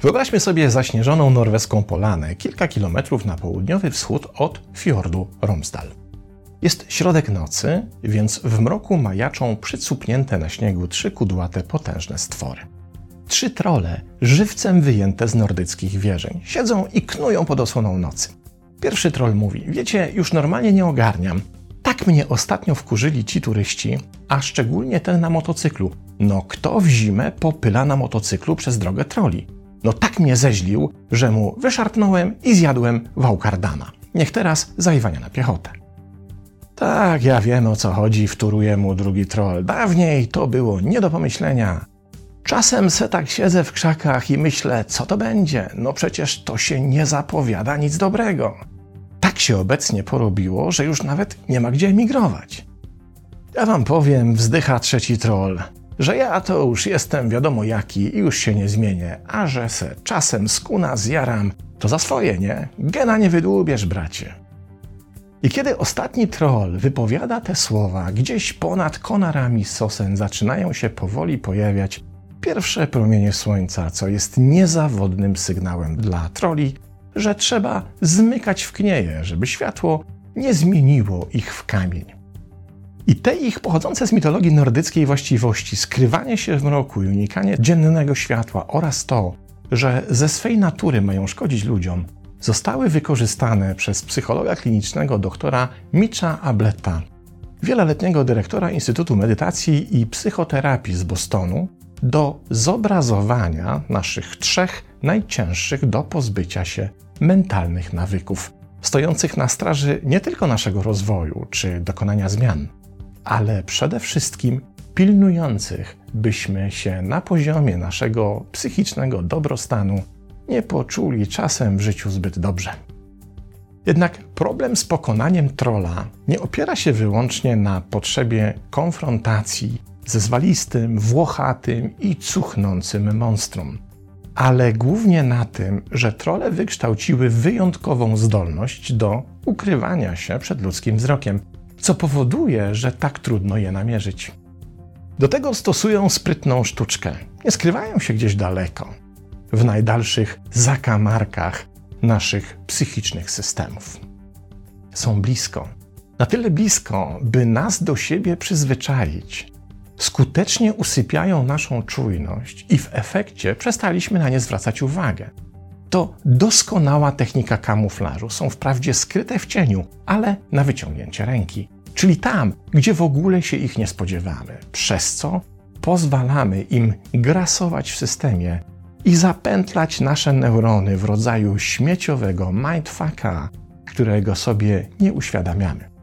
Wyobraźmy sobie zaśnieżoną norweską polanę kilka kilometrów na południowy wschód od fiordu Romsdal. Jest środek nocy, więc w mroku majaczą przycupnięte na śniegu trzy kudłate, potężne stwory. Trzy trole, żywcem wyjęte z nordyckich wierzeń, siedzą i knują pod osłoną nocy. Pierwszy troll mówi: Wiecie, już normalnie nie ogarniam. Tak mnie ostatnio wkurzyli ci turyści, a szczególnie ten na motocyklu. No, kto w zimę popyla na motocyklu przez drogę troli? No, tak mnie zeźlił, że mu wyszarpnąłem i zjadłem wałkardana. Niech teraz zajwania na piechotę. Tak, ja wiem o co chodzi, wtóruje mu drugi troll. Dawniej to było nie do pomyślenia. Czasem se tak siedzę w krzakach i myślę, co to będzie? No przecież to się nie zapowiada nic dobrego. Tak się obecnie porobiło, że już nawet nie ma gdzie emigrować. Ja wam powiem, wzdycha trzeci troll, że ja to już jestem wiadomo jaki i już się nie zmienię, a że se czasem skuna zjaram, to za swoje, nie? Gena nie wydłubiesz, bracie. I kiedy ostatni troll wypowiada te słowa, gdzieś ponad konarami sosen zaczynają się powoli pojawiać pierwsze promienie słońca, co jest niezawodnym sygnałem dla troli, że trzeba zmykać w knieje, żeby światło nie zmieniło ich w kamień. I te ich pochodzące z mitologii nordyckiej właściwości, skrywanie się w mroku i unikanie dziennego światła oraz to, że ze swej natury mają szkodzić ludziom, zostały wykorzystane przez psychologa klinicznego doktora Mitcha Abletta, wieloletniego dyrektora Instytutu Medytacji i Psychoterapii z Bostonu, do zobrazowania naszych trzech najcięższych do pozbycia się mentalnych nawyków, stojących na straży nie tylko naszego rozwoju czy dokonania zmian, ale przede wszystkim pilnujących, byśmy się na poziomie naszego psychicznego dobrostanu nie poczuli czasem w życiu zbyt dobrze. Jednak problem z pokonaniem trola nie opiera się wyłącznie na potrzebie konfrontacji ze zwalistym, włochatym i cuchnącym monstrum, ale głównie na tym, że trole wykształciły wyjątkową zdolność do ukrywania się przed ludzkim wzrokiem, co powoduje, że tak trudno je namierzyć. Do tego stosują sprytną sztuczkę. Nie skrywają się gdzieś daleko, w najdalszych zakamarkach naszych psychicznych systemów. Są blisko. Na tyle blisko, by nas do siebie przyzwyczaić. Skutecznie usypiają naszą czujność i w efekcie przestaliśmy na nie zwracać uwagę. To doskonała technika kamuflażu. Są wprawdzie skryte w cieniu, ale na wyciągnięcie ręki. Czyli tam, gdzie w ogóle się ich nie spodziewamy. Przez co pozwalamy im grasować w systemie i zapętlać nasze neurony w rodzaju śmieciowego mindfucka, którego sobie nie uświadamiamy.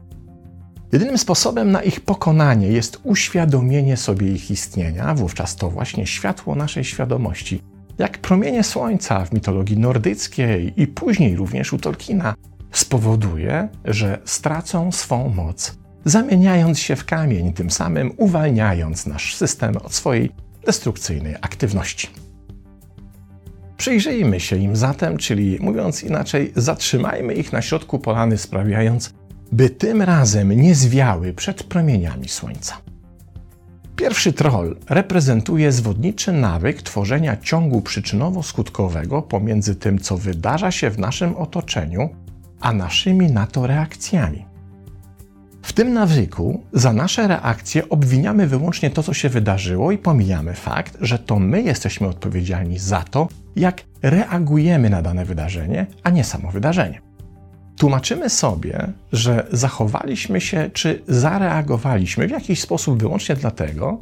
Jedynym sposobem na ich pokonanie jest uświadomienie sobie ich istnienia, wówczas to właśnie światło naszej świadomości, jak promienie słońca w mitologii nordyckiej i później również u Tolkiena, spowoduje, że stracą swą moc, zamieniając się w kamień, tym samym uwalniając nasz system od swojej destrukcyjnej aktywności. Przyjrzyjmy się im zatem, czyli mówiąc inaczej, zatrzymajmy ich na środku polany, sprawiając, by tym razem nie zwiały przed promieniami słońca. Pierwszy troll reprezentuje zwodniczy nawyk tworzenia ciągu przyczynowo-skutkowego pomiędzy tym, co wydarza się w naszym otoczeniu, a naszymi na to reakcjami. W tym nawyku za nasze reakcje obwiniamy wyłącznie to, co się wydarzyło i pomijamy fakt, że to my jesteśmy odpowiedzialni za to, jak reagujemy na dane wydarzenie, a nie samo wydarzenie. Tłumaczymy sobie, że zachowaliśmy się czy zareagowaliśmy w jakiś sposób wyłącznie dlatego,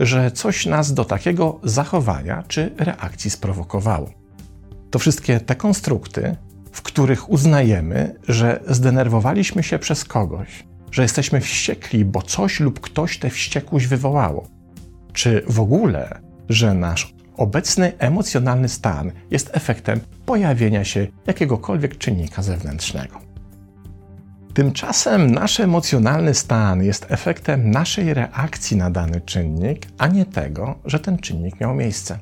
że coś nas do takiego zachowania czy reakcji sprowokowało. To wszystkie te konstrukty, w których uznajemy, że zdenerwowaliśmy się przez kogoś, że jesteśmy wściekli, bo coś lub ktoś tę wściekłość wywołało, czy w ogóle, że nasz obecny emocjonalny stan jest efektem pojawienia się jakiegokolwiek czynnika zewnętrznego. Tymczasem nasz emocjonalny stan jest efektem naszej reakcji na dany czynnik, a nie tego, że ten czynnik miał miejsce.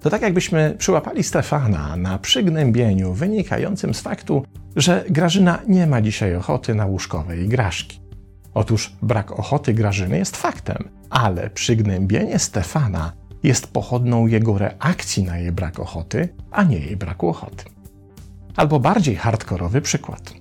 To tak jakbyśmy przyłapali Stefana na przygnębieniu wynikającym z faktu, że Grażyna nie ma dzisiaj ochoty na łóżkowe igraszki. Otóż brak ochoty Grażyny jest faktem, ale przygnębienie Stefana jest pochodną jego reakcji na jej brak ochoty, a nie jej braku ochoty. Albo bardziej hardkorowy przykład.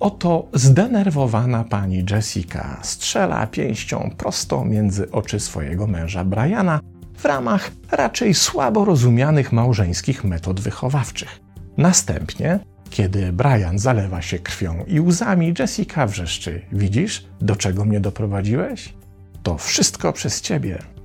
Oto zdenerwowana pani Jessica strzela pięścią prosto między oczy swojego męża Briana w ramach raczej słabo rozumianych małżeńskich metod wychowawczych. Następnie, kiedy Brian zalewa się krwią i łzami, Jessica wrzeszczy: Widzisz, do czego mnie doprowadziłeś? To wszystko przez ciebie.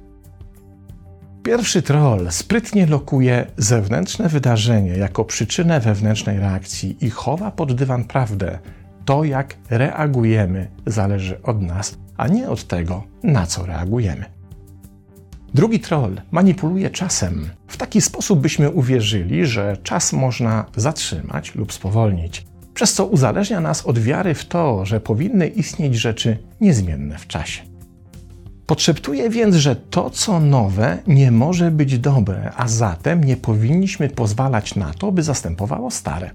Pierwszy troll sprytnie lokuje zewnętrzne wydarzenie jako przyczynę wewnętrznej reakcji i chowa pod dywan prawdę. To, jak reagujemy, zależy od nas, a nie od tego, na co reagujemy. Drugi troll manipuluje czasem. W taki sposób byśmy uwierzyli, że czas można zatrzymać lub spowolnić, przez co uzależnia nas od wiary w to, że powinny istnieć rzeczy niezmienne w czasie. Podszeptuje więc, że to, co nowe, nie może być dobre, a zatem nie powinniśmy pozwalać na to, by zastępowało stare.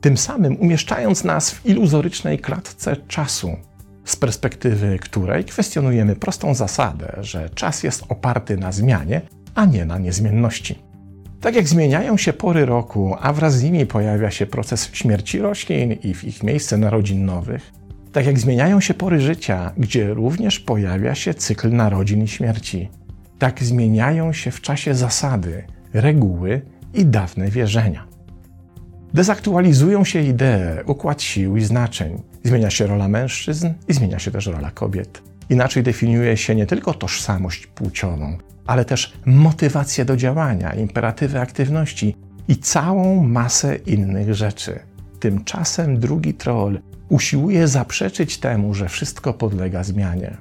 Tym samym umieszczając nas w iluzorycznej klatce czasu, z perspektywy której kwestionujemy prostą zasadę, że czas jest oparty na zmianie, a nie na niezmienności. Tak jak zmieniają się pory roku, a wraz z nimi pojawia się proces śmierci roślin i w ich miejsce narodzin nowych, tak jak zmieniają się pory życia, gdzie również pojawia się cykl narodzin i śmierci, tak zmieniają się w czasie zasady, reguły i dawne wierzenia. Dezaktualizują się idee, układ sił i znaczeń. Zmienia się rola mężczyzn i zmienia się też rola kobiet. Inaczej definiuje się nie tylko tożsamość płciową, ale też motywację do działania, imperatywy aktywności i całą masę innych rzeczy. Tymczasem drugi troll usiłuje zaprzeczyć temu, że wszystko podlega zmianie.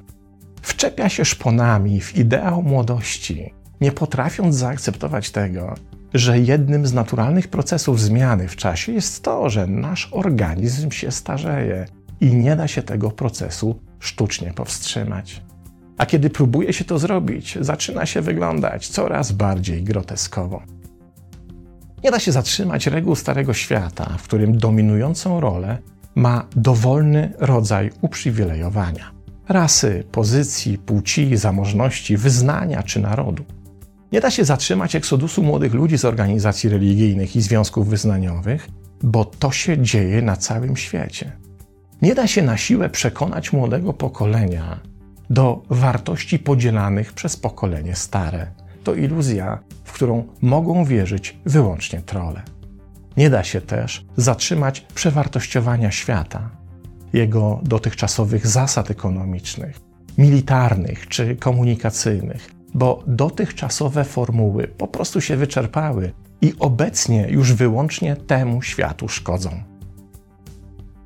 Wczepia się szponami w ideał młodości, nie potrafiąc zaakceptować tego, że jednym z naturalnych procesów zmiany w czasie jest to, że nasz organizm się starzeje i nie da się tego procesu sztucznie powstrzymać. A kiedy próbuje się to zrobić, zaczyna się wyglądać coraz bardziej groteskowo. Nie da się zatrzymać reguł Starego Świata, w którym dominującą rolę ma dowolny rodzaj uprzywilejowania rasy, pozycji, płci, zamożności, wyznania czy narodu. Nie da się zatrzymać eksodusu młodych ludzi z organizacji religijnych i związków wyznaniowych, bo to się dzieje na całym świecie. Nie da się na siłę przekonać młodego pokolenia do wartości podzielanych przez pokolenie stare. To iluzja, w którą mogą wierzyć wyłącznie trole. Nie da się też zatrzymać przewartościowania świata, jego dotychczasowych zasad ekonomicznych, militarnych czy komunikacyjnych, bo dotychczasowe formuły po prostu się wyczerpały i obecnie już wyłącznie temu światu szkodzą.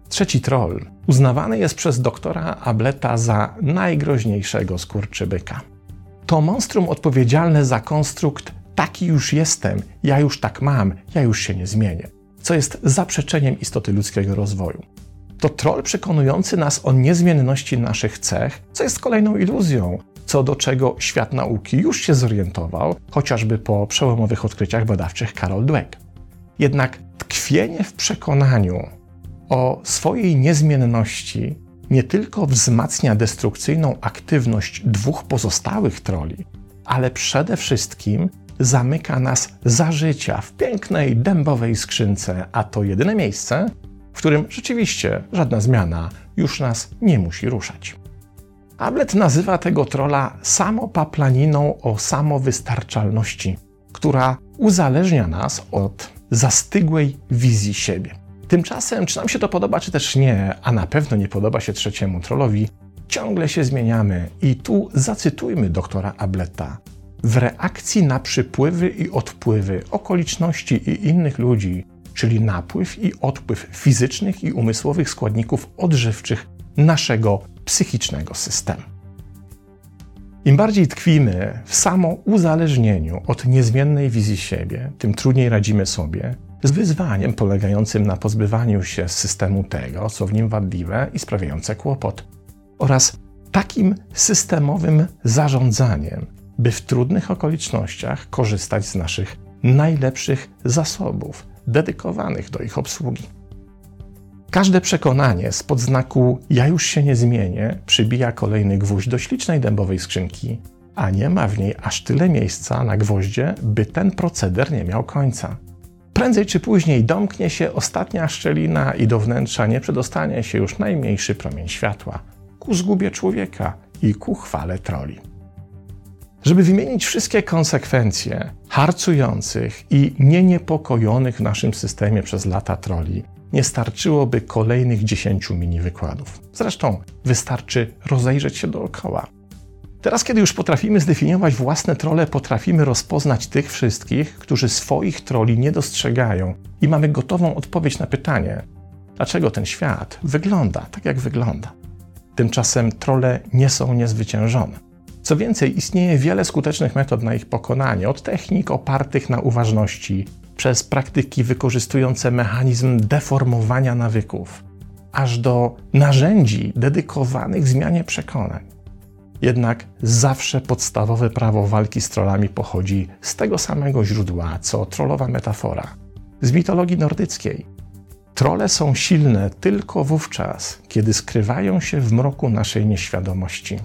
Trzeci troll uznawany jest przez doktora Ableta za najgroźniejszego skurczybyka. To monstrum odpowiedzialne za konstrukt taki już jestem, ja już tak mam, ja już się nie zmienię, co jest zaprzeczeniem istoty ludzkiego rozwoju. To troll przekonujący nas o niezmienności naszych cech, co jest kolejną iluzją, co do czego świat nauki już się zorientował, chociażby po przełomowych odkryciach badawczych Carol Dweck. Jednak tkwienie w przekonaniu o swojej niezmienności nie tylko wzmacnia destrukcyjną aktywność dwóch pozostałych troli, ale przede wszystkim zamyka nas za życia w pięknej dębowej skrzynce, a to jedyne miejsce, w którym rzeczywiście żadna zmiana już nas nie musi ruszać. Ablet nazywa tego trola samopaplaniną o samowystarczalności, która uzależnia nas od zastygłej wizji siebie. Tymczasem, czy nam się to podoba, czy też nie, a na pewno nie podoba się trzeciemu trollowi, ciągle się zmieniamy i tu zacytujmy doktora Ableta. W reakcji na przypływy i odpływy okoliczności i innych ludzi, czyli napływ i odpływ fizycznych i umysłowych składników odżywczych naszego psychicznego systemu. Im bardziej tkwimy w samouzależnieniu od niezmiennej wizji siebie, tym trudniej radzimy sobie z wyzwaniem polegającym na pozbywaniu się z systemu tego, co w nim wadliwe i sprawiające kłopot, oraz takim systemowym zarządzaniem, by w trudnych okolicznościach korzystać z naszych najlepszych zasobów dedykowanych do ich obsługi. Każde przekonanie spod znaku ja już się nie zmienię przybija kolejny gwóźdź do ślicznej dębowej skrzynki, a nie ma w niej aż tyle miejsca na gwoździe, by ten proceder nie miał końca. Prędzej czy później domknie się ostatnia szczelina i do wnętrza nie przedostanie się już najmniejszy promień światła, ku zgubie człowieka i ku chwale troli. Żeby wymienić wszystkie konsekwencje harcujących i nieniepokojonych w naszym systemie przez lata troli, nie starczyłoby kolejnych 10 mini wykładów. Zresztą wystarczy rozejrzeć się dookoła. Teraz, kiedy już potrafimy zdefiniować własne trole, potrafimy rozpoznać tych wszystkich, którzy swoich troli nie dostrzegają i mamy gotową odpowiedź na pytanie, dlaczego ten świat wygląda tak, jak wygląda. Tymczasem trole nie są niezwyciężone. Co więcej, istnieje wiele skutecznych metod na ich pokonanie, od technik opartych na uważności, przez praktyki wykorzystujące mechanizm deformowania nawyków, aż do narzędzi dedykowanych zmianie przekonań. Jednak zawsze podstawowe prawo walki z trollami pochodzi z tego samego źródła, co trollowa metafora z mitologii nordyckiej. Trole są silne tylko wówczas, kiedy skrywają się w mroku naszej nieświadomości.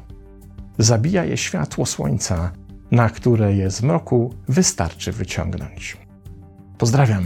Zabija je światło słońca, na które je z mroku wystarczy wyciągnąć. Pozdrawiam.